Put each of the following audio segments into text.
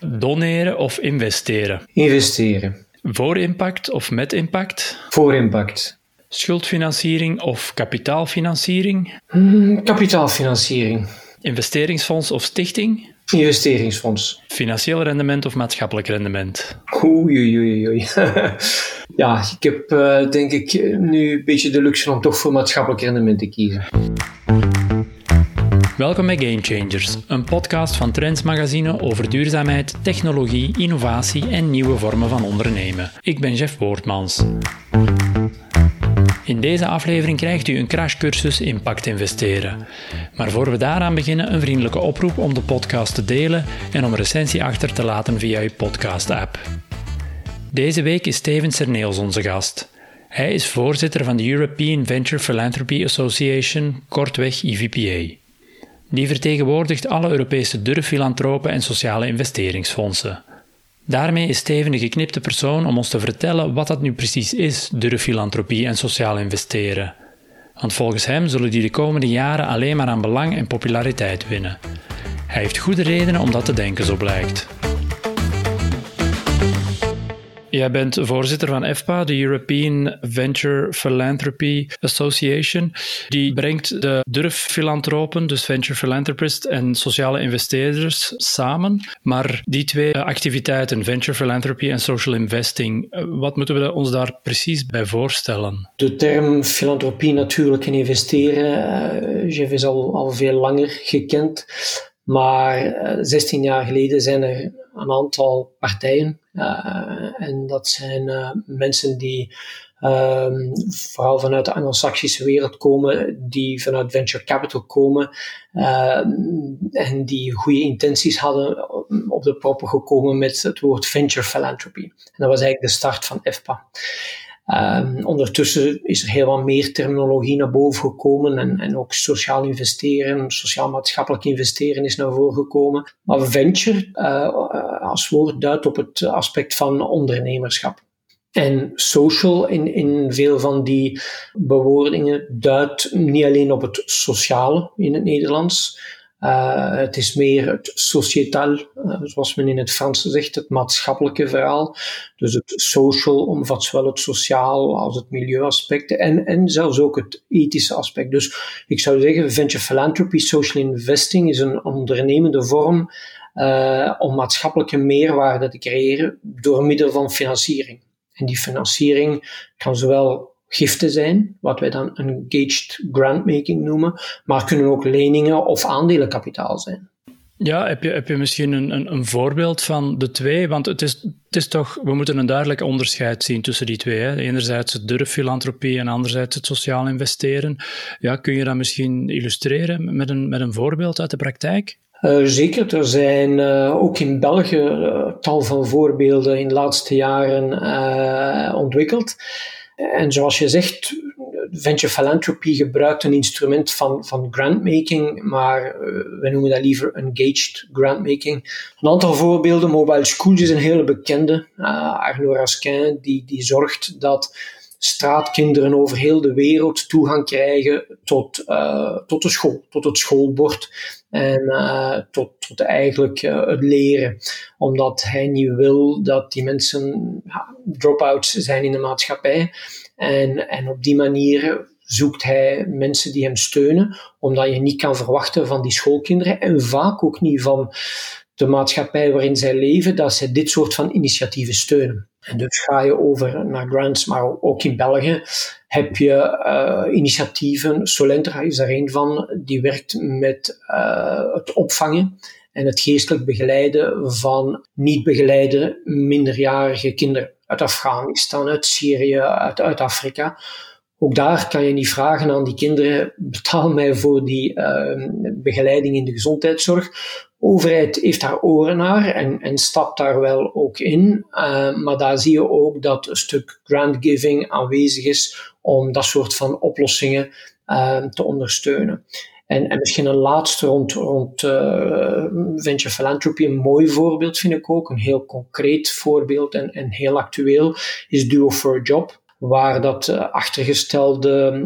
Doneren of investeren? Investeren. Voor impact of met impact? Voor impact. Schuldfinanciering of kapitaalfinanciering? Hmm, kapitaalfinanciering. Investeringsfonds of stichting? Investeringsfonds. Financieel rendement of maatschappelijk rendement? Oei, oei, oei. ja, ik heb uh, denk ik nu een beetje de luxe om toch voor maatschappelijk rendement te kiezen. Welkom bij Game Changers, een podcast van Trends Magazine over duurzaamheid, technologie, innovatie en nieuwe vormen van ondernemen. Ik ben Jeff Woordmans. In deze aflevering krijgt u een crashcursus Impact investeren. Maar voor we daaraan beginnen, een vriendelijke oproep om de podcast te delen en om recensie achter te laten via uw podcast-app. Deze week is Steven Serneels onze gast. Hij is voorzitter van de European Venture Philanthropy Association, kortweg EVPA. Die vertegenwoordigt alle Europese durffilantropen en sociale investeringsfondsen. Daarmee is Steven de geknipte persoon om ons te vertellen wat dat nu precies is, durffilantropie en sociaal investeren. Want volgens hem zullen die de komende jaren alleen maar aan belang en populariteit winnen. Hij heeft goede redenen om dat te denken, zo blijkt. Jij bent voorzitter van EFPA, de European Venture Philanthropy Association. Die brengt de durffilantropen, dus venture philanthropists en sociale investeerders samen. Maar die twee activiteiten, venture philanthropy en social investing, wat moeten we ons daar precies bij voorstellen? De term filantropie natuurlijk en investeren, uh, is al, al veel langer gekend. Maar 16 jaar geleden zijn er een aantal partijen. Uh, en dat zijn uh, mensen die um, vooral vanuit de Anglo-Saxische wereld komen, die vanuit venture capital komen uh, en die goede intenties hadden op de proppen gekomen met het woord venture philanthropy. En dat was eigenlijk de start van EFPA. Um, ondertussen is er heel wat meer terminologie naar boven gekomen en, en ook sociaal investeren, sociaal-maatschappelijk investeren is naar voren gekomen. Maar venture uh, als woord duidt op het aspect van ondernemerschap. En social in, in veel van die bewoordingen duidt niet alleen op het sociale in het Nederlands, uh, het is meer het societal, uh, zoals men in het Frans zegt, het maatschappelijke verhaal. Dus het social omvat zowel het sociaal als het milieuaspect en, en zelfs ook het ethische aspect. Dus ik zou zeggen, venture philanthropy, social investing is een ondernemende vorm uh, om maatschappelijke meerwaarde te creëren door middel van financiering. En die financiering kan zowel giften zijn, wat wij dan engaged grantmaking noemen, maar kunnen ook leningen of aandelenkapitaal zijn. Ja, heb je, heb je misschien een, een, een, voorbeeld van de twee? Want het is, het is toch, we moeten een duidelijk onderscheid zien tussen die twee. Hè? Enerzijds het durffilantropie en anderzijds het sociaal investeren. Ja, kun je dat misschien illustreren met een, met een voorbeeld uit de praktijk? Uh, zeker, er zijn uh, ook in België uh, tal van voorbeelden in de laatste jaren ontwikkeld. En zoals je zegt, venture philanthropy gebruikt een instrument van, van grantmaking, maar uh, wij noemen dat liever engaged grantmaking. Een aantal voorbeelden, Mobile Schools is een hele bekende. Uh, Arnaud Raskin, die, die zorgt dat straatkinderen over heel de wereld toegang krijgen tot, uh, tot de school, tot het schoolbord en uh, tot, tot eigenlijk uh, het leren. Omdat hij niet wil dat die mensen ja, drop-outs zijn in de maatschappij. En, en op die manier zoekt hij mensen die hem steunen, omdat je niet kan verwachten van die schoolkinderen en vaak ook niet van de maatschappij waarin zij leven, dat zij dit soort van initiatieven steunen. En dus ga je over naar grants, maar ook in België heb je uh, initiatieven. Solentra is er een van, die werkt met uh, het opvangen en het geestelijk begeleiden van niet begeleide minderjarige kinderen uit Afghanistan, uit Syrië, uit, uit Afrika. Ook daar kan je niet vragen aan die kinderen, betaal mij voor die uh, begeleiding in de gezondheidszorg. Overheid heeft daar oren naar en, en stapt daar wel ook in. Uh, maar daar zie je ook dat een stuk grantgiving aanwezig is om dat soort van oplossingen uh, te ondersteunen. En, en misschien een laatste rond, rond uh, venture philanthropy. Een mooi voorbeeld vind ik ook. Een heel concreet voorbeeld en, en heel actueel is Duo for a Job. Waar dat achtergestelde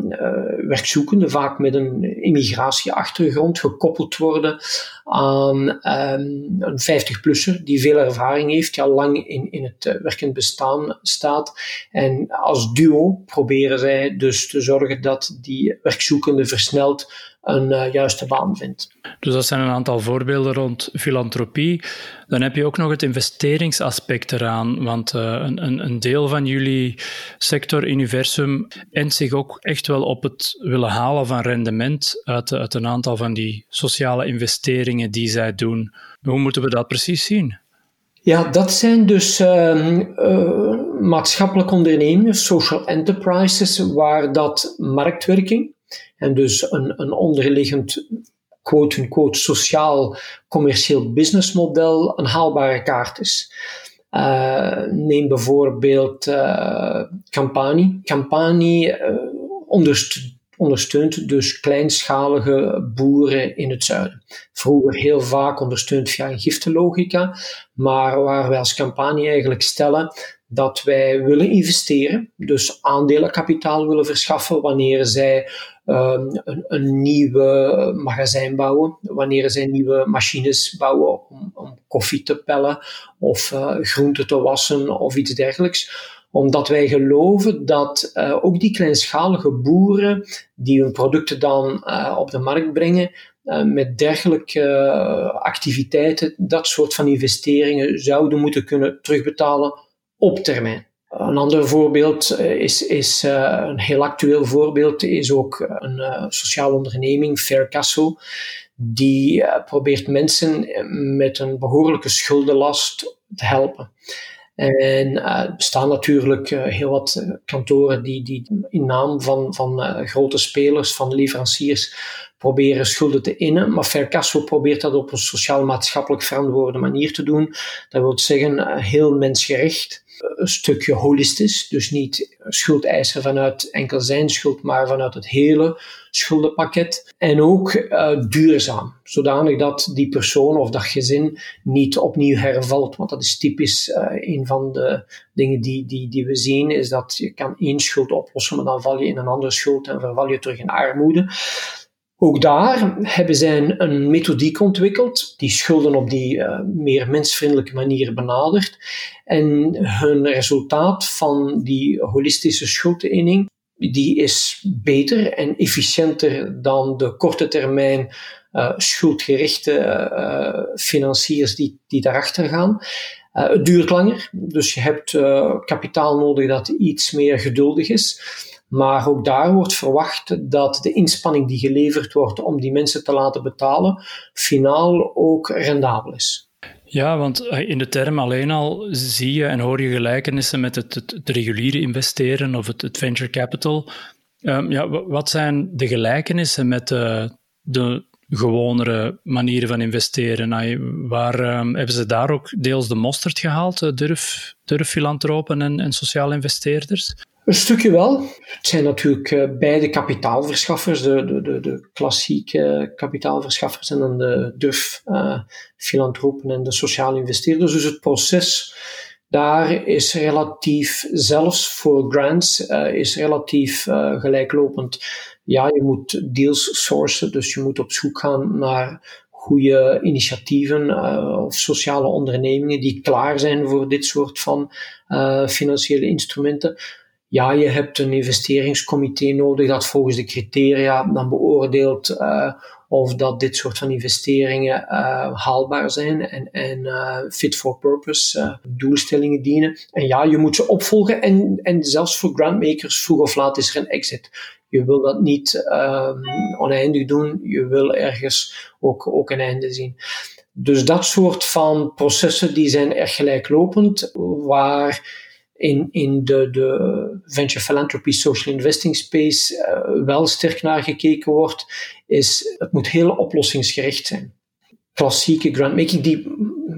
werkzoekenden vaak met een immigratieachtergrond gekoppeld worden aan um, een 50-plusser die veel ervaring heeft, die al lang in, in het werkend bestaan staat. En als duo proberen zij dus te zorgen dat die werkzoekende versneld een uh, juiste baan vindt. Dus dat zijn een aantal voorbeelden rond filantropie. Dan heb je ook nog het investeringsaspect eraan, want uh, een, een, deel van jullie sector universum endt zich ook echt wel op het willen halen van rendement uit, uit een aantal van die sociale investeringen die zij doen. Hoe moeten we dat precies zien? Ja, dat zijn dus uh, maatschappelijke ondernemingen, social enterprises, waar dat marktwerking en dus een, een onderliggend quote-unquote sociaal commercieel businessmodel een haalbare kaart is. Uh, neem bijvoorbeeld uh, Campani. Campani ondersteunt, ondersteunt dus kleinschalige boeren in het zuiden. Vroeger heel vaak ondersteund via een giftenlogica, maar waar wij als Campani eigenlijk stellen dat wij willen investeren, dus aandelenkapitaal willen verschaffen wanneer zij um, een, een nieuwe magazijn bouwen, wanneer zij nieuwe machines bouwen om, om koffie te pellen of uh, groenten te wassen of iets dergelijks. Omdat wij geloven dat uh, ook die kleinschalige boeren die hun producten dan uh, op de markt brengen, met dergelijke activiteiten, dat soort van investeringen zouden moeten kunnen terugbetalen op termijn. Een ander voorbeeld eh, is, is uh, een heel actueel voorbeeld, is ook een uh, sociale onderneming, Faircastle, die probeert mensen met een behoorlijke schuldenlast te helpen. En er bestaan natuurlijk heel wat kantoren die, die in naam van, van grote spelers, van leveranciers, proberen schulden te innen. Maar Faircastle probeert dat op een sociaal-maatschappelijk verantwoorde manier te doen. Dat wil zeggen, heel mensgericht een stukje holistisch. Dus niet schuldeisen vanuit enkel zijn schuld, maar vanuit het hele schuldenpakket. En ook uh, duurzaam, zodanig dat die persoon of dat gezin niet opnieuw hervalt. Want dat is typisch uh, een van de dingen die, die, die we zien, is dat je kan één schuld oplossen, maar dan val je in een andere schuld en verval je terug in armoede. Ook daar hebben zij een, methodiek ontwikkeld die schulden op die uh, meer mensvriendelijke manier benadert. En hun resultaat van die holistische schuldinning die is beter en efficiënter dan de korte termijn uh, schuldgerichte uh, financiers die, die daarachter gaan. Het duurt langer, dus je hebt kapitaal nodig dat iets meer geduldig is. Maar ook daar wordt verwacht dat de inspanning die geleverd wordt om die mensen te laten betalen, finaal ook rendabel is. Ja, want eh, in de term alleen al zie je en hoor je gelijkenissen met het, reguliere investeren of het, venture capital. Um, ja, wat zijn de gelijkenissen met de, de gewonere manieren van investeren? Waar um, hebben ze daar ook deels de mosterd gehaald, durf, durf filantropen en, en sociale investeerders? Een stukje wel. Het zijn natuurlijk uh, beide kapitaalverschaffers, de, de, de, de, klassieke kapitaalverschaffers en dan de durf uh, filantropen en de sociale investeerders. Dus het proces daar is relatief, zelfs voor grants, uh, is relatief gelijklopend. Ja, je moet deals sourcen, dus je moet op zoek gaan naar goede initiatieven of sociale ondernemingen die klaar zijn voor dit soort van financiële instrumenten ja, je hebt een investeringscomité nodig dat volgens de criteria dan beoordeelt uh, of dat dit soort van investeringen uh, haalbaar zijn en, en uh, fit for purpose doelstellingen dienen. En ja, je moet ze opvolgen en, en zelfs voor grantmakers vroeg of laat is er een exit. Je wil dat niet ehm, oneindig doen, je wil ergens ook, ook een einde zien. Dus dat soort van processen die zijn erg gelijklopend, waar in, in de, de venture philanthropy social investing space uh, wel sterk naar gekeken wordt, is het moet heel oplossingsgericht zijn. Klassieke grantmaking, die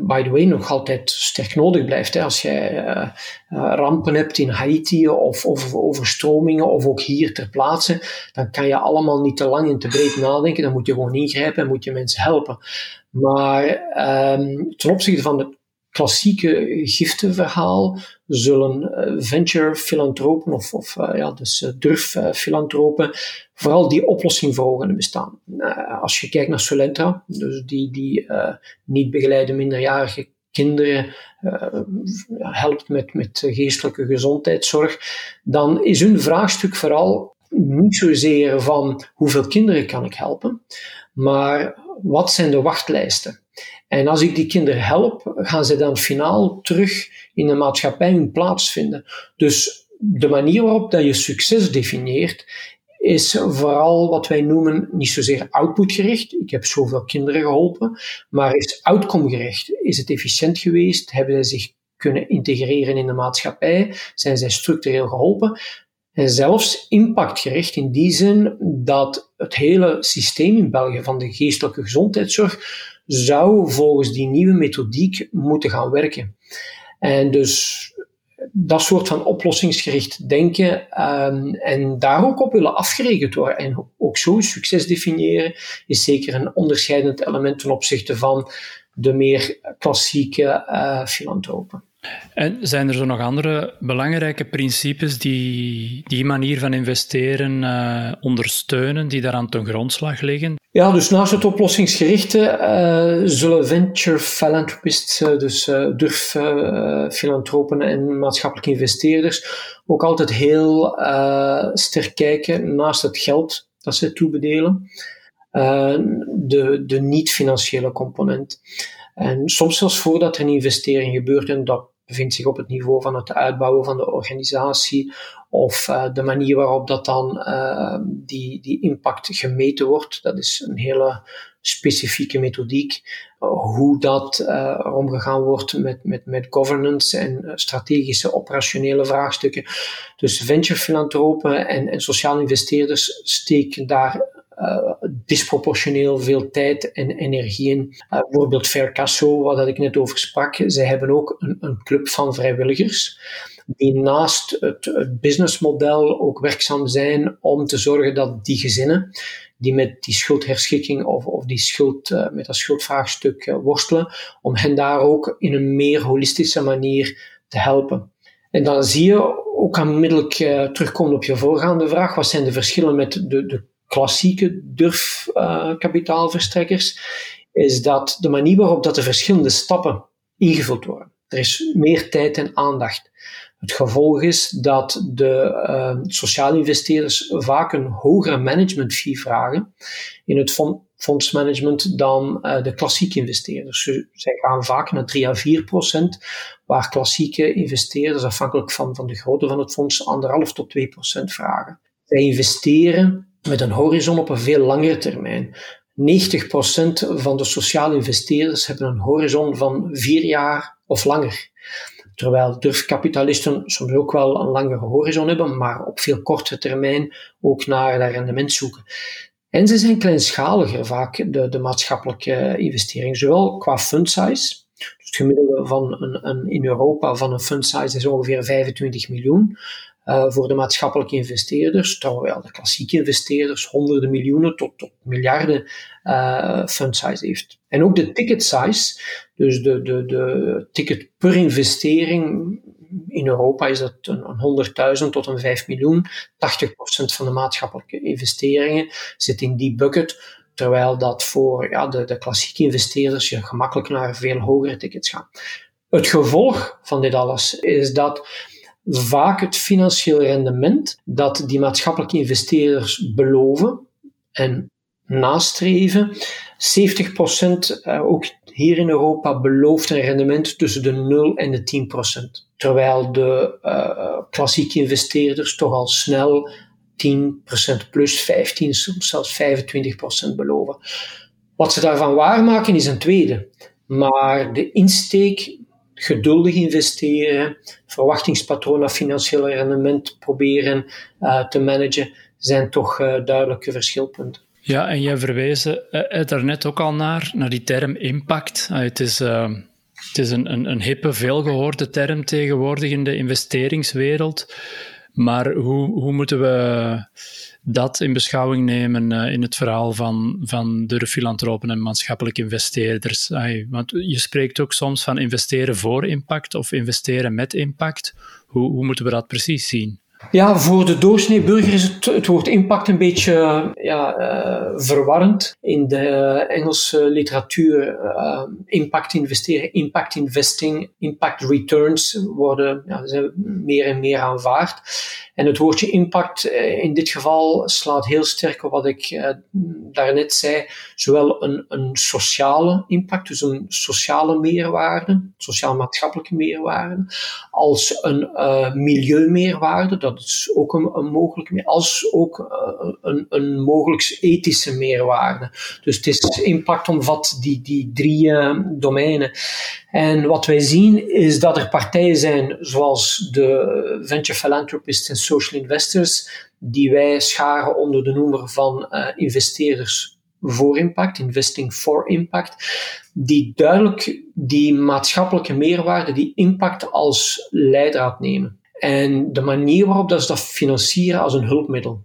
by the way nog altijd sterk nodig blijft. Hè. Als jij uh, uh, rampen hebt in Haiti of, of overstromingen of ook hier ter plaatse, dan kan je allemaal niet te lang en te breed nadenken. Dan moet je gewoon ingrijpen en moet je mensen helpen. Maar um, ten opzichte van de klassieke giftenverhaal zullen uh, venture filantropen of, of ja, dus durf filantropen vooral die oplossing voor ogen bestaan. als je kijkt naar Solentra, dus die, die niet begeleide minderjarige kinderen helpt met, met geestelijke gezondheidszorg, dan is hun vraagstuk vooral niet zozeer van hoeveel kinderen kan ik helpen, maar wat zijn de wachtlijsten? En als ik die kinderen help, gaan ze dan finaal terug in de maatschappij hun plaats vinden. Dus de manier waarop dat je succes definieert, is vooral wat wij noemen niet zozeer outputgericht. Ik heb zoveel kinderen geholpen, maar is outcomegericht. Is het efficiënt geweest? Hebben zij zich kunnen integreren in de maatschappij? Zijn zij structureel geholpen? En zelfs impactgericht in die zin dat het hele systeem in België van de geestelijke gezondheidszorg zou volgens die nieuwe methodiek moeten gaan werken. En dus dat soort van oplossingsgericht denken um, en daar ook op willen afgerekend worden en ook zo succes definiëren, is zeker een onderscheidend element ten opzichte van de meer klassieke uh, filantropen. En zijn er zo nog andere belangrijke principes die die manier van investeren uh, ondersteunen, die daaraan ten grondslag liggen? Ja, dus naast het oplossingsgerichte uh, zullen venture philanthropists, uh, dus durf filantropen en maatschappelijke investeerders, ook altijd heel sterk kijken naast het geld dat ze toebedelen, de, de niet-financiële component. En soms zelfs voordat er een investering gebeurt, en dat bevindt zich op het niveau van het uitbouwen van de organisatie of uh, de manier waarop dat dan uh, die, die impact gemeten wordt. Dat is een hele specifieke methodiek. Hoe dat omgegaan wordt met, met, met governance en strategische operationele vraagstukken. Dus venture filantropen en, en sociale investeerders steken daar uh, disproportioneel veel tijd en energie in. Uh, bijvoorbeeld Faircasso, waar ik net over sprak, zij hebben ook een, een club van vrijwilligers die naast het, businessmodel ook werkzaam zijn om te zorgen dat die gezinnen die met die schuldherschikking of, of die schuld, uh, met dat schuldvraagstuk worstelen, om hen daar ook in een meer holistische manier te helpen. En dan zie je ook aanmiddellijk terugkomen op je voorgaande vraag, wat zijn de verschillen met de, de klassieke durfkapitaalverstrekkers, is dat de manier waarop dat de verschillende stappen ingevuld worden. Er is meer tijd en aandacht. Het gevolg is dat de uh, sociale investeerders vaak een hogere management fee vragen in het fondsmanagement dan uh, de klassieke investeerders. Zij gaan vaak naar 3 à 4 procent, waar klassieke investeerders, afhankelijk van, van de grootte van het fonds, anderhalf tot 2 procent vragen. Zij investeren met een horizon op een veel langere termijn. 90% van de sociale investeerders hebben een horizon van vier jaar of langer. Terwijl durfkapitalisten soms ook wel een langere horizon hebben, maar op veel kortere termijn ook naar dat rendement zoeken. En ze zijn kleinschaliger vaak, de, de maatschappelijke investeringen, zowel qua fund size. Dus het gemiddelde van een, een, in Europa van een fund size is ongeveer 25 miljoen. Uh, voor de maatschappelijke investeerders, terwijl de klassieke investeerders honderden miljoenen tot, tot miljarden uh, size heeft. En ook de ticket size, dus de, de, de ticket per investering, in Europa is dat een, een 100.000 tot een 5 miljoen. 80% van de maatschappelijke investeringen zit in die bucket, terwijl dat voor ja, de, de klassieke investeerders je gemakkelijk naar veel hogere tickets gaat. Het gevolg van dit alles is dat vaak het financieel rendement dat die maatschappelijke investeerders beloven en nastreven. 70% uh, ook hier in Europa belooft een rendement tussen de 0 en de 10%. Terwijl de uh, klassieke investeerders toch al snel 10% plus 15, soms zelfs 25% beloven. Wat ze daarvan waarmaken is een tweede. Maar de insteek geduldig investeren, verwachtingspatronen, financieel rendement proberen uh, te managen, zijn toch uh, duidelijke verschilpunten. Ja, en jij verwees uh, er net ook al naar, naar die term impact. het is, het is een, een, een hippe, veelgehoorde term tegenwoordig in de investeringswereld. Maar hoe, hoe moeten we dat in beschouwing nemen uh, in het verhaal van, van de filantropen en maatschappelijke investeerders? Want je spreekt ook soms van investeren voor impact of investeren met impact. Hoe, hoe moeten we dat precies zien? Ja, voor de doorsnee burger is het, woord impact een beetje ja, uh, verwarrend. In de Engelse literatuur, uh, impact investeren, impact investing, impact returns worden ja, zijn meer en meer aanvaard. En het woordje impact uh, in dit geval slaat heel sterk op wat ik daarnet zei. Zowel een, een sociale impact, dus een sociale meerwaarde, sociaal-maatschappelijke meerwaarde, als een milieumeerwaarde dat is ook een, een als ook uh, een, een mogelijk ethische meerwaarde. Dus het is impact omvat die, die drie uh, domeinen. En wat wij zien is dat er partijen zijn, zoals de venture philanthropists en social investors, die wij scharen onder de noemer van uh, investeerders voor impact, investing for impact, die duidelijk die maatschappelijke meerwaarde, die impact als leidraad nemen. En de manier waarop dat ze dat financieren als een hulpmiddel.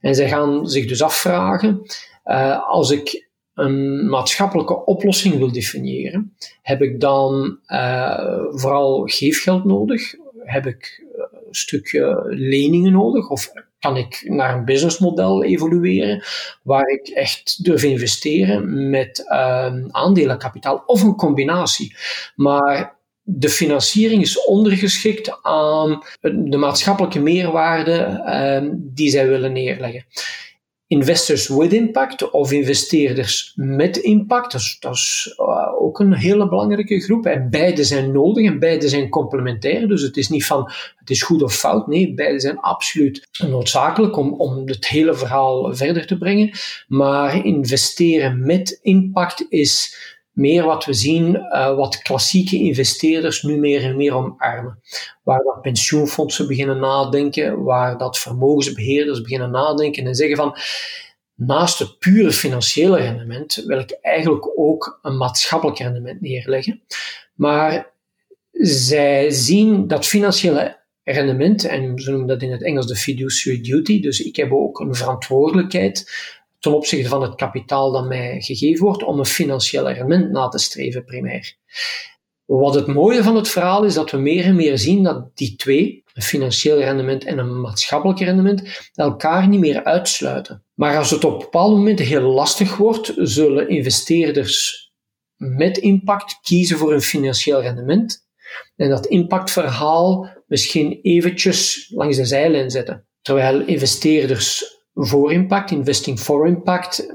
En zij gaan zich dus afvragen, uh, als ik een maatschappelijke oplossing wil definiëren, heb ik dan uh, vooral geefgeld nodig? Heb ik een stukje leningen nodig? Of kan ik naar een businessmodel evolueren waar ik echt durf investeren met uh, aandelenkapitaal of een combinatie? Maar de financiering is ondergeschikt aan de maatschappelijke meerwaarde uh, die zij willen neerleggen. Investors with impact of investeerders met impact, dat is, uh, ook een hele belangrijke groep. En beide zijn nodig en beide zijn complementair. Dus het is niet van het is goed of fout. Nee, beide zijn absoluut noodzakelijk om, om het hele verhaal verder te brengen. Maar investeren met impact is meer wat we zien, uh, wat klassieke investeerders nu meer en meer omarmen. Waar dat pensioenfondsen beginnen nadenken, waar dat vermogensbeheerders beginnen nadenken en zeggen van, naast het pure financiële rendement wil ik eigenlijk ook een maatschappelijk rendement neerleggen. Maar zij zien dat financiële rendement, en ze noemen dat in het Engels de fiduciary duty, dus ik heb ook een verantwoordelijkheid ten opzichte van het kapitaal dat mij gegeven wordt om een financieel rendement na te streven primair. Wat het mooie van het verhaal is dat we meer en meer zien dat die twee, een financieel rendement en een maatschappelijk rendement, elkaar niet meer uitsluiten. Maar als het op bepaalde momenten heel lastig wordt, zullen investeerders met impact kiezen voor een financieel rendement en dat impactverhaal misschien eventjes langs de zijlijn zetten. Terwijl investeerders voor impact, investing for impact,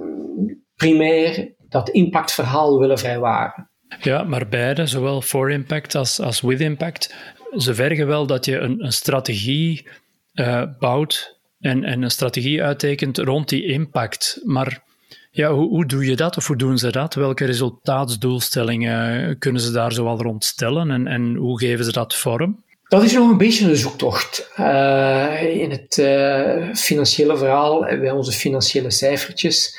primair dat impactverhaal willen vrijwaren. Ja, maar beide, zowel for impact als, als with impact, ze vergen wel dat je een, een strategie uh, bouwt en, en een strategie uittekent rond die impact. Maar ja, hoe, hoe doe je dat of hoe doen ze dat? Welke resultaatsdoelstellingen kunnen ze daar zoal rond stellen en, en hoe geven ze dat vorm? Dat is nog een beetje een zoektocht. Uh, in het uh, financiële verhaal hebben wij onze financiële cijfertjes.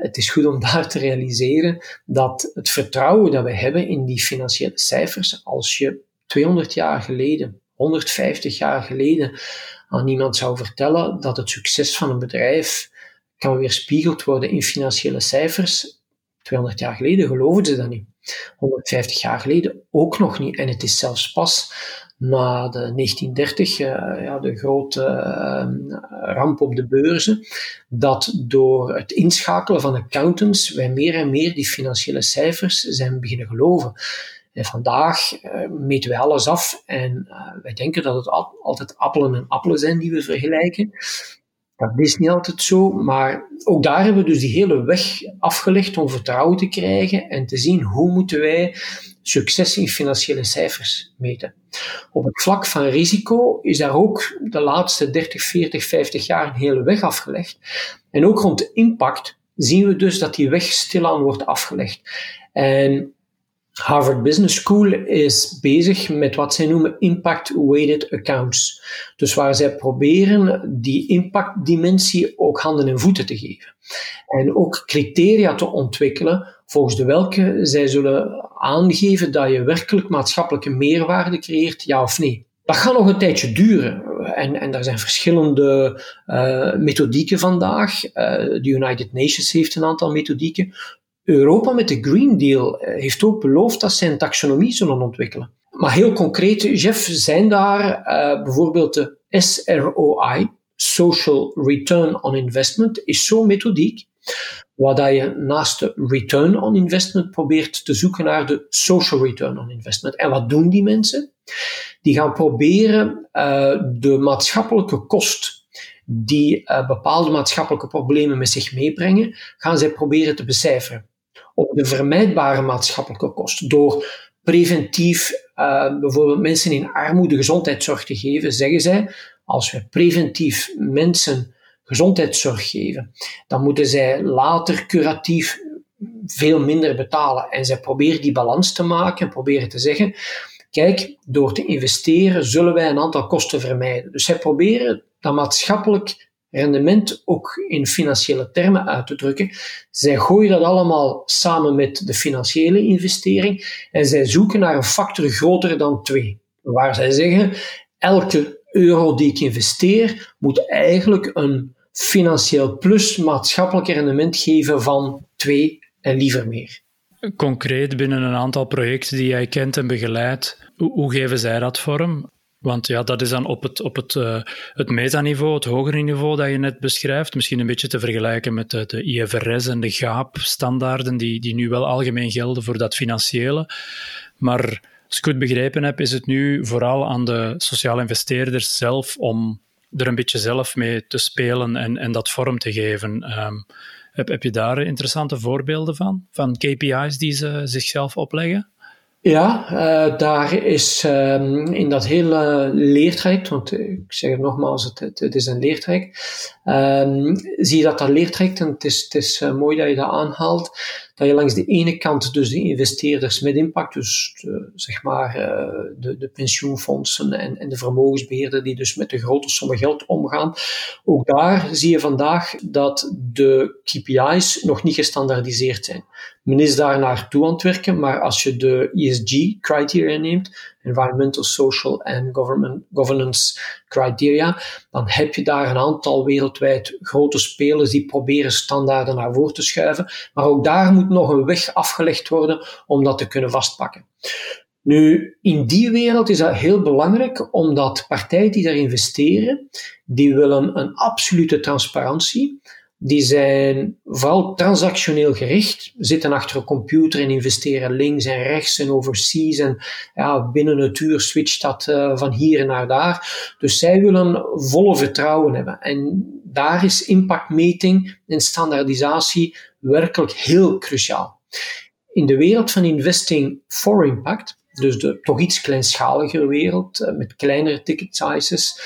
Het is goed om daar te realiseren dat het vertrouwen dat we hebben in die financiële cijfers, als je 200 jaar geleden, 150 jaar geleden aan iemand zou vertellen dat het succes van een bedrijf kan weerspiegeld worden in financiële cijfers, 200 jaar geleden geloven ze dat niet. 150 jaar geleden ook nog niet. En het is zelfs pas na de 1930, uh, eh, ja, de grote uh, ramp op de beurzen, dat door het inschakelen van accountants wij meer en meer die financiële cijfers zijn beginnen geloven. En vandaag uh, meten wij alles af en wij denken dat het altijd appelen en appelen zijn die we vergelijken. Dat is niet altijd zo, maar ook daar hebben we dus die hele weg afgelegd om vertrouwen te krijgen en te zien hoe moeten wij succes in financiële cijfers meten. Op het vlak van risico is daar ook de laatste 30, 40, 50 jaar een hele weg afgelegd. En ook rond impact zien we dus dat die weg stilaan wordt afgelegd. En Harvard Business School is bezig met wat zij noemen impact-weighted accounts. Dus waar zij proberen die impactdimensie ook handen en voeten te geven. En ook criteria te ontwikkelen volgens de welke zij zullen aangeven dat je werkelijk maatschappelijke meerwaarde creëert, ja of nee. Dat gaat nog een tijdje duren. en, en er zijn verschillende uh, methodieken vandaag. de United Nations heeft een aantal methodieken. Europa met de Green Deal heeft ook beloofd dat ze een taxonomie zullen ontwikkelen. Maar heel concreet, Jeff, zijn daar bijvoorbeeld de SROI, Social Return on Investment, is zo'n methodiek waar je naast de return on investment probeert te zoeken naar de social return on investment. En wat doen die mensen? Die gaan proberen uh, de maatschappelijke kost die uh, bepaalde maatschappelijke problemen met zich meebrengen, gaan zij proberen te becijferen. Op de vermijdbare maatschappelijke kost. Door preventief uh, bijvoorbeeld mensen in armoede gezondheidszorg te geven, zeggen zij, als we preventief mensen gezondheidszorg geven, dan moeten zij later curatief veel minder betalen. En zij proberen die balans te maken en proberen te zeggen, kijk, door te investeren zullen wij een aantal kosten vermijden. Dus zij proberen dat maatschappelijk rendement ook in financiële termen uit te drukken. Zij gooien dat allemaal samen met de financiële investering en zij zoeken naar een factor groter dan twee. Waar zij zeggen, elke euro die ik investeer moet eigenlijk een financieel plus maatschappelijk rendement geven van twee en liever meer. Concreet binnen een aantal projecten die jij kent en begeleidt, hoe, geven zij dat vorm? Want ja, dat is dan op het, op het, uh, het metaniveau, het hogere niveau dat je net beschrijft. Misschien een beetje te vergelijken met de, de IFRS en de GAAP-standaarden, die, die nu wel algemeen gelden voor dat financiële. Maar als ik goed begrepen heb, is het nu vooral aan de sociale investeerders zelf om er een beetje zelf mee te spelen en, en dat vorm te geven. Ehm, heb, heb je daar interessante voorbeelden van? Van KPI's die ze zichzelf opleggen? Ja, uh, daar is um, in dat hele leertraject, want ik zeg het nogmaals, het, het, is een leertraject, um, zie je dat dat leertraject, en het is, het is uh, mooi dat je dat aanhaalt, dat je langs de ene kant dus de investeerders met impact, dus de, zeg maar uh, de, de pensioenfondsen en, en de vermogensbeheerder die dus met de grote sommen geld omgaan, ook daar zie je vandaag dat de KPI's nog niet gestandaardiseerd zijn. Men is daar naartoe aan het werken, maar als je de ESG-criteria neemt, Environmental, Social and Governance Criteria, dan heb je daar een aantal wereldwijd grote spelers die proberen standaarden naar voren te schuiven. Maar ook daar moet nog een weg afgelegd worden om dat te kunnen vastpakken. Nu, in die wereld is dat heel belangrijk, omdat partijen die daar investeren, die willen een absolute transparantie die zijn vooral transactioneel gericht, zitten achter een computer en investeren links en rechts en overseas en ja, binnen het uur switcht dat uh, van hier naar daar. Dus zij willen volle vertrouwen hebben. En daar is impactmeting en standaardisatie werkelijk heel cruciaal. In de wereld van investing for impact, dus de toch iets kleinschaligere wereld uh, met kleinere ticket sizes,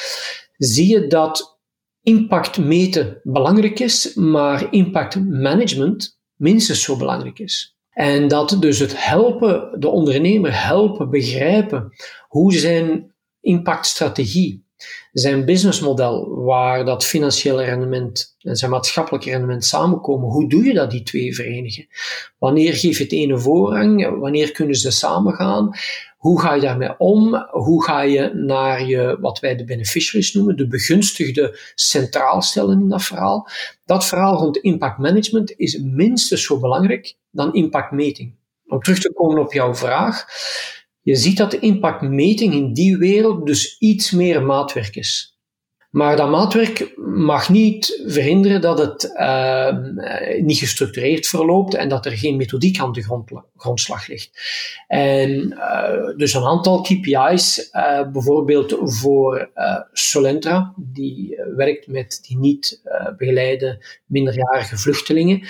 zie je dat impact meten belangrijk is, maar impact management minstens zo belangrijk is. En dat dus het helpen, de ondernemer helpen begrijpen hoe zijn impactstrategie, zijn businessmodel, waar dat financiële rendement en zijn maatschappelijke rendement samenkomen, hoe doe je dat die twee verenigen? Wanneer geef je het ene voorrang? Wanneer kunnen ze samengaan? Hoe ga je daarmee om? Hoe ga je naar je, wat wij de beneficiaries noemen, de begunstigde centraal stellen in dat verhaal? Dat verhaal rond impact management is minstens zo belangrijk dan impactmeting. Om terug te komen op jouw vraag. Je ziet dat de impactmeting in die wereld dus iets meer maatwerk is. Maar dat maatwerk mag niet verhinderen dat het uh, niet gestructureerd verloopt en dat er geen methodiek aan de grond, grondslag ligt. En uh, dus een aantal KPI's, uh, bijvoorbeeld voor Solentra, die werkt met die niet begeleide minderjarige vluchtelingen,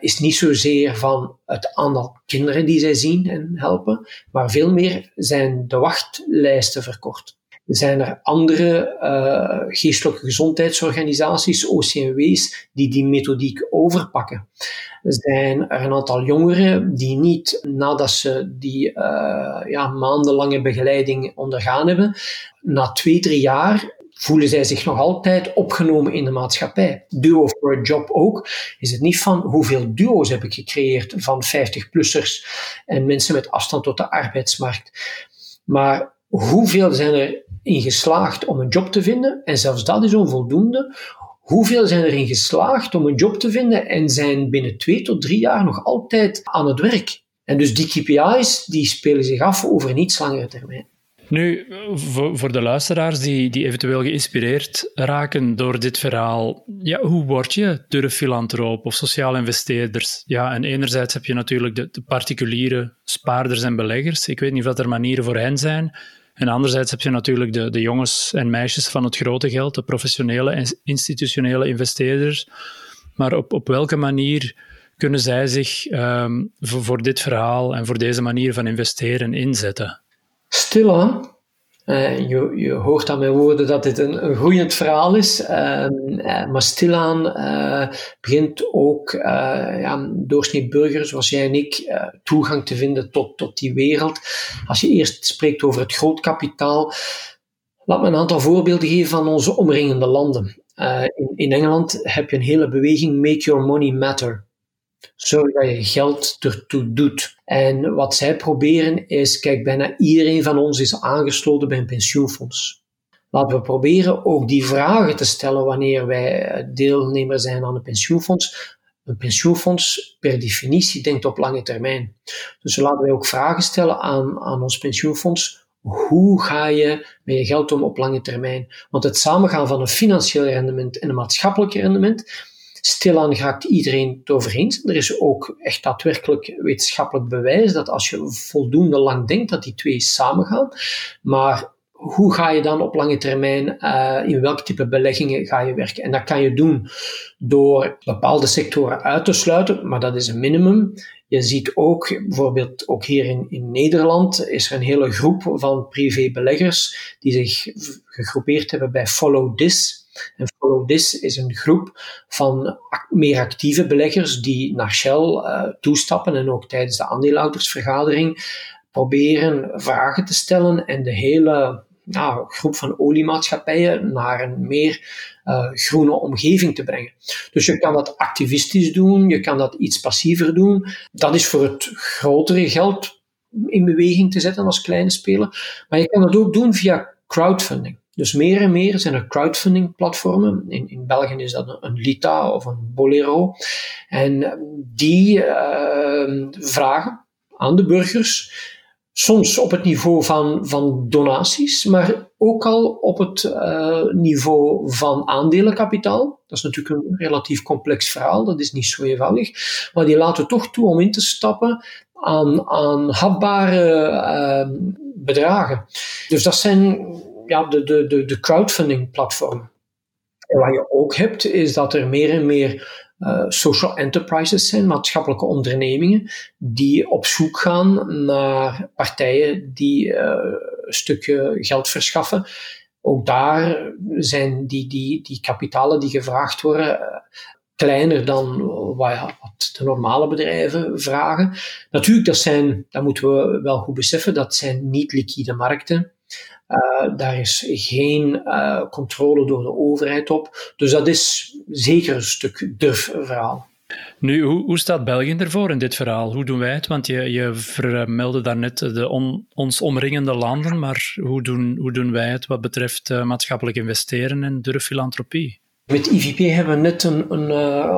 is niet zozeer van het aantal kinderen die zij zien en helpen, maar veel meer zijn de wachtlijsten verkort zijn er andere uh, geestelijke gezondheidsorganisaties, OCMW's, die die methodiek overpakken. Zijn er een aantal jongeren die niet, nadat ze die uh, ja, maandenlange begeleiding ondergaan hebben, na twee, drie jaar voelen zij zich nog altijd opgenomen in de maatschappij. Duo for a Job ook. Is het niet van hoeveel duo's heb ik gecreëerd van 50-plussers en mensen met afstand tot de arbeidsmarkt. Maar hoeveel zijn er in geslaagd om een job te vinden? En zelfs dat is onvoldoende. Hoeveel zijn erin geslaagd om een job te vinden en zijn binnen twee tot drie jaar nog altijd aan het werk? En dus die KPI's die spelen zich af over een iets langere termijn. Nu, voor, de luisteraars die, die eventueel geïnspireerd raken door dit verhaal, ja, hoe word je durffilantroop of sociaal investeerders? Ja, en enerzijds heb je natuurlijk de, de, particuliere spaarders en beleggers. Ik weet niet of er manieren voor hen zijn. En anderzijds heb je natuurlijk de, de jongens en meisjes van het grote geld, de professionele en institutionele investeerders. Maar op, op welke manier kunnen zij zich voor, voor dit verhaal en voor deze manier van investeren inzetten? Stilaan. Uh, je, je, hoort aan mijn woorden dat dit een, een groeiend verhaal is, uh, uh, maar stilaan begint ook ja, doorsnee burger zoals jij en ik toegang te vinden tot, tot die wereld. Als je eerst spreekt over het grootkapitaal, laat me een aantal voorbeelden geven van onze omringende landen. In, in Engeland heb je een hele beweging Make Your Money Matter. Zorg dat je geld ertoe doet. En wat zij proberen is, kijk, bijna iedereen van ons is aangesloten bij een pensioenfonds. Laten we proberen ook die vragen te stellen wanneer wij deelnemer zijn aan een pensioenfonds. Een pensioenfonds per definitie denkt op lange termijn. Dus laten wij ook vragen stellen aan, aan ons pensioenfonds. Hoe ga je met je geld om op lange termijn? Want het samengaan van een financieel rendement en een maatschappelijk rendement, Stilaan gaat iedereen het. Er is ook echt daadwerkelijk wetenschappelijk bewijs dat als je voldoende lang denkt, dat die twee samengaan. Maar hoe ga je dan op lange termijn, uh, in welk type beleggingen ga je werken? En dat kan je doen door bepaalde sectoren uit te sluiten, maar dat is een minimum. Je ziet ook, bijvoorbeeld ook hier in, in Nederland, is er een hele groep van privébeleggers die zich gegroepeerd hebben bij Follow This. En Follow This is een groep van meer actieve beleggers die naar Shell uh, toestappen en ook tijdens de aandeelhoudersvergadering proberen vragen te stellen en de hele nou, groep van oliemaatschappijen naar een meer uh, groene omgeving te brengen. Dus je kan dat activistisch doen, je kan dat iets passiever doen. Dat is voor het grotere geld in beweging te zetten als kleine speler. Maar je kan dat ook doen via crowdfunding. Dus meer en meer zijn er crowdfunding platformen. In, in België is dat een Lita of een Bolero. En die uh, vragen aan de burgers, soms op het niveau van, van donaties, maar ook al op het uh, niveau van aandelenkapitaal. Dat is natuurlijk een relatief complex verhaal, dat is niet zo eenvoudig. Maar die laten toch toe om in te stappen aan, aan hapbare uh, bedragen. Dus dat zijn ja, de, de, de, crowdfunding platformen. En wat je ook hebt, is dat er meer en meer uh, social enterprises zijn, maatschappelijke ondernemingen, die op zoek gaan naar partijen die uh, een stukje geld verschaffen. Ook daar zijn die, die, die kapitalen die gevraagd worden uh, kleiner dan wat de normale bedrijven vragen. Natuurlijk, dat zijn, dat moeten we wel goed beseffen, dat zijn niet liquide markten. Uh, daar is geen uh, controle door de overheid op. Dus dat is zeker een stuk durfverhaal. Nu, hoe, hoe, staat België ervoor in dit verhaal? Hoe doen wij het? Want je, je vermeldde daarnet de on, ons omringende landen, maar hoe doen, hoe doen wij het wat betreft uh, maatschappelijk investeren en durffilantropie? Met IVP hebben we net een, een,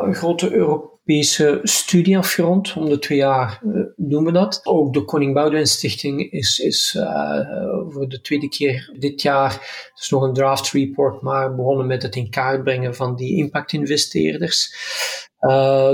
een grote Europese studie afgerond. Om de twee jaar uh, doen we dat. Ook de Koning Boudewijn Stichting is, is uh, voor de tweede keer dit jaar, het is nog een draft report, maar begonnen met het in kaart brengen van die impact-investeerders.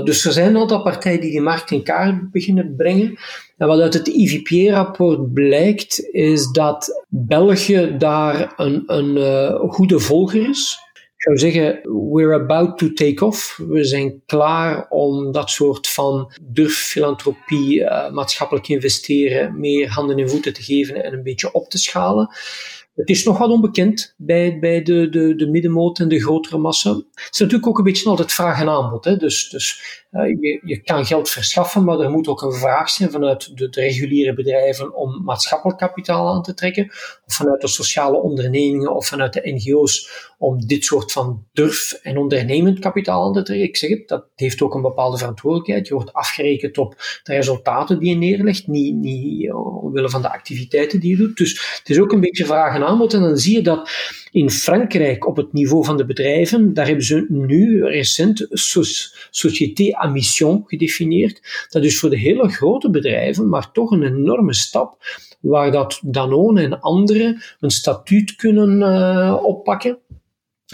Dus er zijn een aantal partijen die die markt in kaart beginnen brengen. En wat uit het IVP-rapport blijkt, is dat België daar een, een goede volger is. Zou zeggen, we're about to take off. We zijn klaar om dat soort van durffilantropie, uh, maatschappelijk investeren, meer handen en voeten te geven en een beetje op te schalen. Het is nog wat onbekend bij, bij de, de, de middenmoot en de grotere massa. Het is natuurlijk ook een beetje altijd vraag en aanbod. Hè? Dus, dus je, je kan geld verschaffen, maar er moet ook een vraag zijn vanuit de, reguliere bedrijven om maatschappelijk kapitaal aan te trekken, of vanuit de sociale ondernemingen of vanuit de NGO's om dit soort van durf- en ondernemend kapitaal aan te trekken. Ik zeg het, dat heeft ook een bepaalde verantwoordelijkheid. Je wordt afgerekend op de resultaten die je neerlegt, niet, niet omwille van de activiteiten die je doet. Dus het is ook een beetje vraag en en aanbod. En dan zie je dat in Frankrijk op het niveau van de bedrijven, daar hebben ze nu recent Société à Mission gedefinieerd. Dat is voor de hele grote bedrijven, maar toch een enorme stap, waar dat Danone en anderen een statuut kunnen uh, oppakken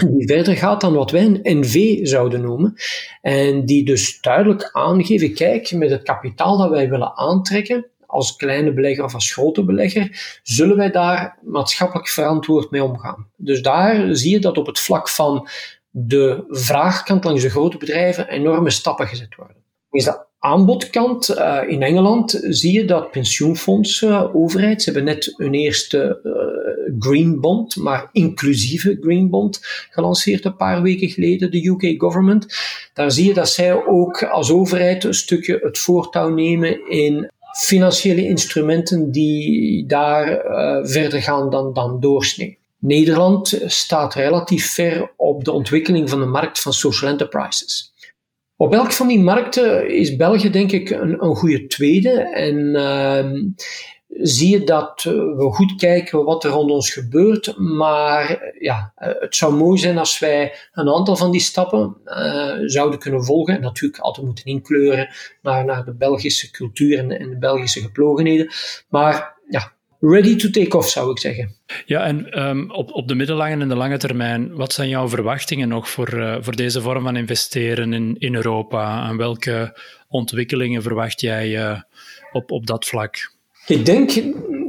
die verder gaat dan wat wij een NV zouden noemen. En die dus duidelijk aangeven, kijk, met het kapitaal dat wij willen aantrekken, als kleine belegger of als grote belegger, zullen wij daar maatschappelijk verantwoord mee omgaan. Dus daar zie je dat op het vlak van de vraagkant langs de grote bedrijven enorme stappen gezet worden. Is dat aanbodkant, uh, in Engeland zie je dat pensioenfondsen, uh, overheid, ze hebben net hun eerste uh, green bond, maar inclusieve green bond, gelanceerd een paar weken geleden, de UK government. Daar zie je dat zij ook als overheid een stukje het voortouw nemen in financiële instrumenten die daar uh, verder gaan dan, dan doorsnee. Nederland staat relatief ver op de ontwikkeling van de markt van social enterprises. Op elk van die markten is België denk ik een, een goede tweede. En uh, zie je dat we goed kijken wat er rond ons gebeurt. Maar ja, het zou mooi zijn als wij een aantal van die stappen uh, zouden kunnen volgen. En natuurlijk altijd moeten inkleuren naar, naar de Belgische cultuur en, en de Belgische geplogenheden. Maar ja, ready to take off, zou ik zeggen. Ja, en um, op, op de middellange en de lange termijn, wat zijn jouw verwachtingen nog voor, uh, voor deze vorm van investeren in, in Europa? En welke ontwikkelingen verwacht jij uh, op, op dat vlak? Ik denk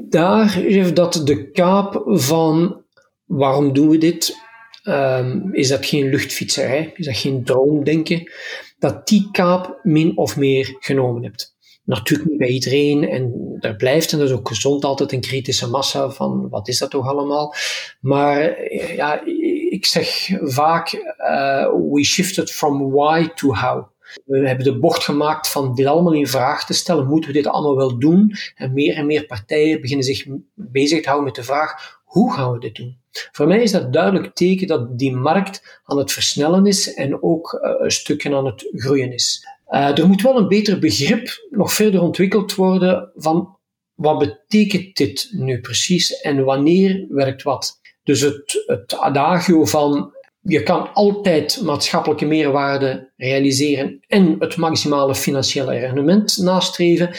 daar dat de kaap van waarom doen we dit? Um, is dat geen luchtfietserij? Is dat geen droomdenken? Dat die kaap min of meer genomen hebt. Natuurlijk niet bij iedereen en er blijft, en dat is ook gezond, altijd een kritische massa van wat is dat toch allemaal. Maar ja, ik zeg vaak, uh, we shifted from why to how. We hebben de bocht gemaakt van dit allemaal in vraag te stellen. Moeten we dit allemaal wel doen? En meer en meer partijen beginnen zich bezig te houden met de vraag, hoe gaan we dit doen? Voor mij is dat duidelijk teken dat die markt aan het versnellen is en ook een stukje aan het groeien is. Uh, er moet wel een beter begrip nog verder ontwikkeld worden van wat betekent dit nu precies en wanneer werkt wat. Dus het, het adagio van je kan altijd maatschappelijke meerwaarde realiseren en het maximale financiële rendement nastreven.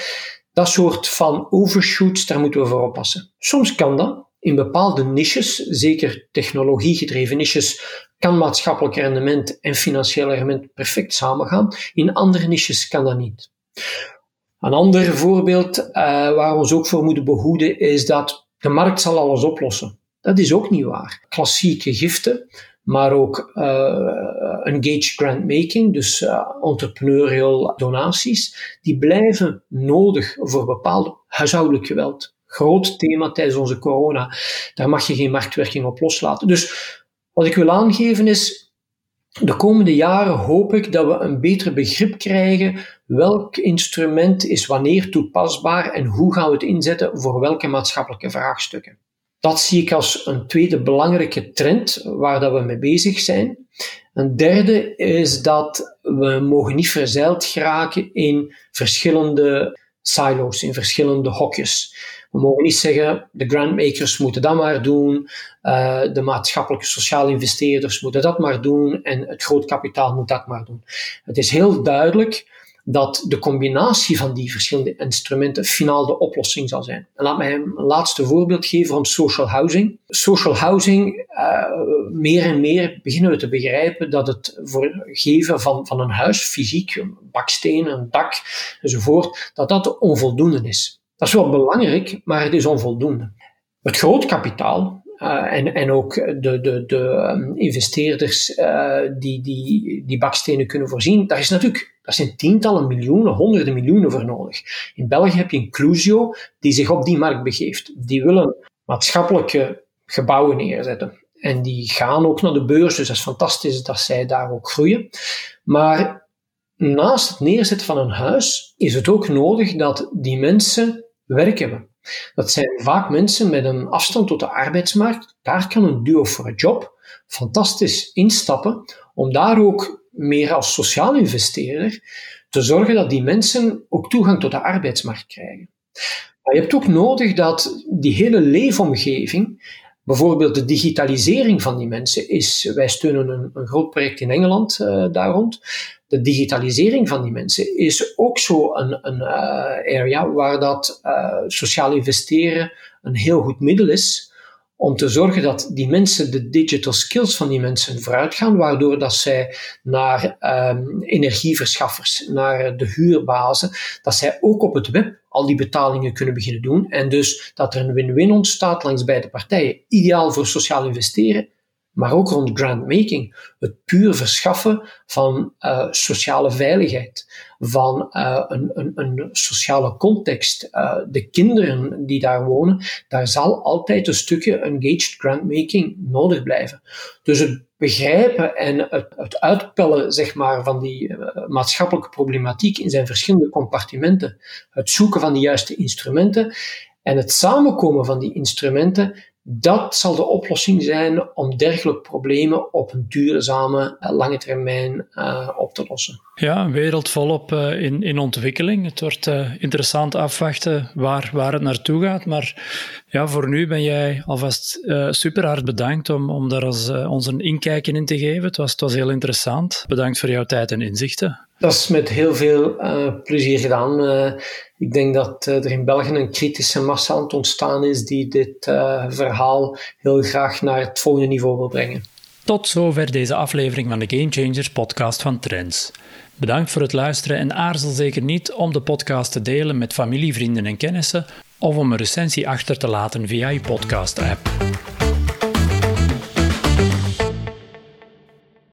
Dat soort van overshoots, daar moeten we voor oppassen. Soms kan dat. In bepaalde niches, zeker technologiegedreven niches, kan maatschappelijk rendement en financieel rendement perfect samengaan. In andere niches kan dat niet. Een ander voorbeeld uh, waar we ons ook voor moeten behoeden is dat de markt zal alles oplossen. Dat is ook niet waar. Klassieke giften, maar ook uh, engaged grantmaking, dus uh, entrepreneurial donaties, die blijven nodig voor bepaalde huishoudelijk geweld. Groot thema tijdens onze corona. Daar mag je geen marktwerking op loslaten. Dus wat ik wil aangeven is, de komende jaren hoop ik dat we een beter begrip krijgen welk instrument is wanneer toepasbaar en hoe gaan we het inzetten voor welke maatschappelijke vraagstukken. Dat zie ik als een tweede belangrijke trend waar dat we mee bezig zijn. Een derde is dat we mogen niet verzeild geraken in verschillende silo's, in verschillende hokjes. We mogen niet zeggen, de grantmakers moeten dat maar doen, uh, de maatschappelijke sociale investeerders moeten dat maar doen en het groot kapitaal moet dat maar doen. Het is heel duidelijk dat de combinatie van die verschillende instrumenten finaal de oplossing zal zijn. En laat mij een laatste voorbeeld geven van social housing. Social housing, uh, meer en meer beginnen we te begrijpen dat het voor geven van, van een huis, fysiek, een baksteen, een dak enzovoort, dat dat onvoldoende is. Dat is wel belangrijk, maar het is onvoldoende. Het groot kapitaal uh, en, en ook de, de, de um, investeerders uh, die, die die bakstenen kunnen voorzien, daar is natuurlijk daar zijn tientallen miljoenen, honderden miljoenen voor nodig. In België heb je Inclusio die zich op die markt begeeft. Die willen maatschappelijke gebouwen neerzetten. En die gaan ook naar de beurs, dus dat is fantastisch dat zij daar ook groeien. Maar naast het neerzetten van een huis is het ook nodig dat die mensen werk hebben. Dat zijn vaak mensen met een afstand tot de arbeidsmarkt. Daar kan een duo voor een job fantastisch instappen om daar ook meer als sociaal investeerder te zorgen dat die mensen ook toegang tot de arbeidsmarkt krijgen. Maar je hebt ook nodig dat die hele leefomgeving Bijvoorbeeld de digitalisering van die mensen is, wij steunen een, een groot project in Engeland uh, daar rond. De digitalisering van die mensen is ook zo een, een uh, area waar dat uh, sociaal investeren een heel goed middel is om te zorgen dat die mensen, de digital skills van die mensen vooruit gaan, waardoor dat zij naar um, energieverschaffers, naar de huurbazen, dat zij ook op het web al die betalingen kunnen beginnen doen en dus dat er een win-win ontstaat langs beide partijen. Ideaal voor sociaal investeren, maar ook rond grantmaking. Het puur verschaffen van uh, sociale veiligheid, van uh, een, een, een, sociale context. Uh, de kinderen die daar wonen, daar zal altijd een stukje engaged grantmaking nodig blijven. Dus het begrijpen en het, het uitpellen zeg maar, van die maatschappelijke problematiek in zijn verschillende compartimenten, het zoeken van de juiste instrumenten en het samenkomen van die instrumenten dat zal de oplossing zijn om dergelijke problemen op een duurzame, eh, lange termijn uh, op te lossen. Ja, een wereld volop uh, in, in ontwikkeling. Het wordt interessant afwachten waar, waar het naartoe gaat. Maar ja, voor nu ben jij alvast super hard bedankt om, om daar als, ons een inkijkje in te geven. Het was, het was heel interessant. Bedankt voor jouw tijd en inzichten. Dat is met heel veel plezier gedaan. Ik denk dat uh, er in België een kritische massa aan het ontstaan is die dit verhaal heel graag naar het volgende niveau wil brengen. Tot zover deze aflevering van de Game Changers podcast van Trends. Bedankt voor het luisteren en aarzel zeker niet om de podcast te delen met familie, vrienden en kennissen of om een recensie achter te laten via je podcast-app.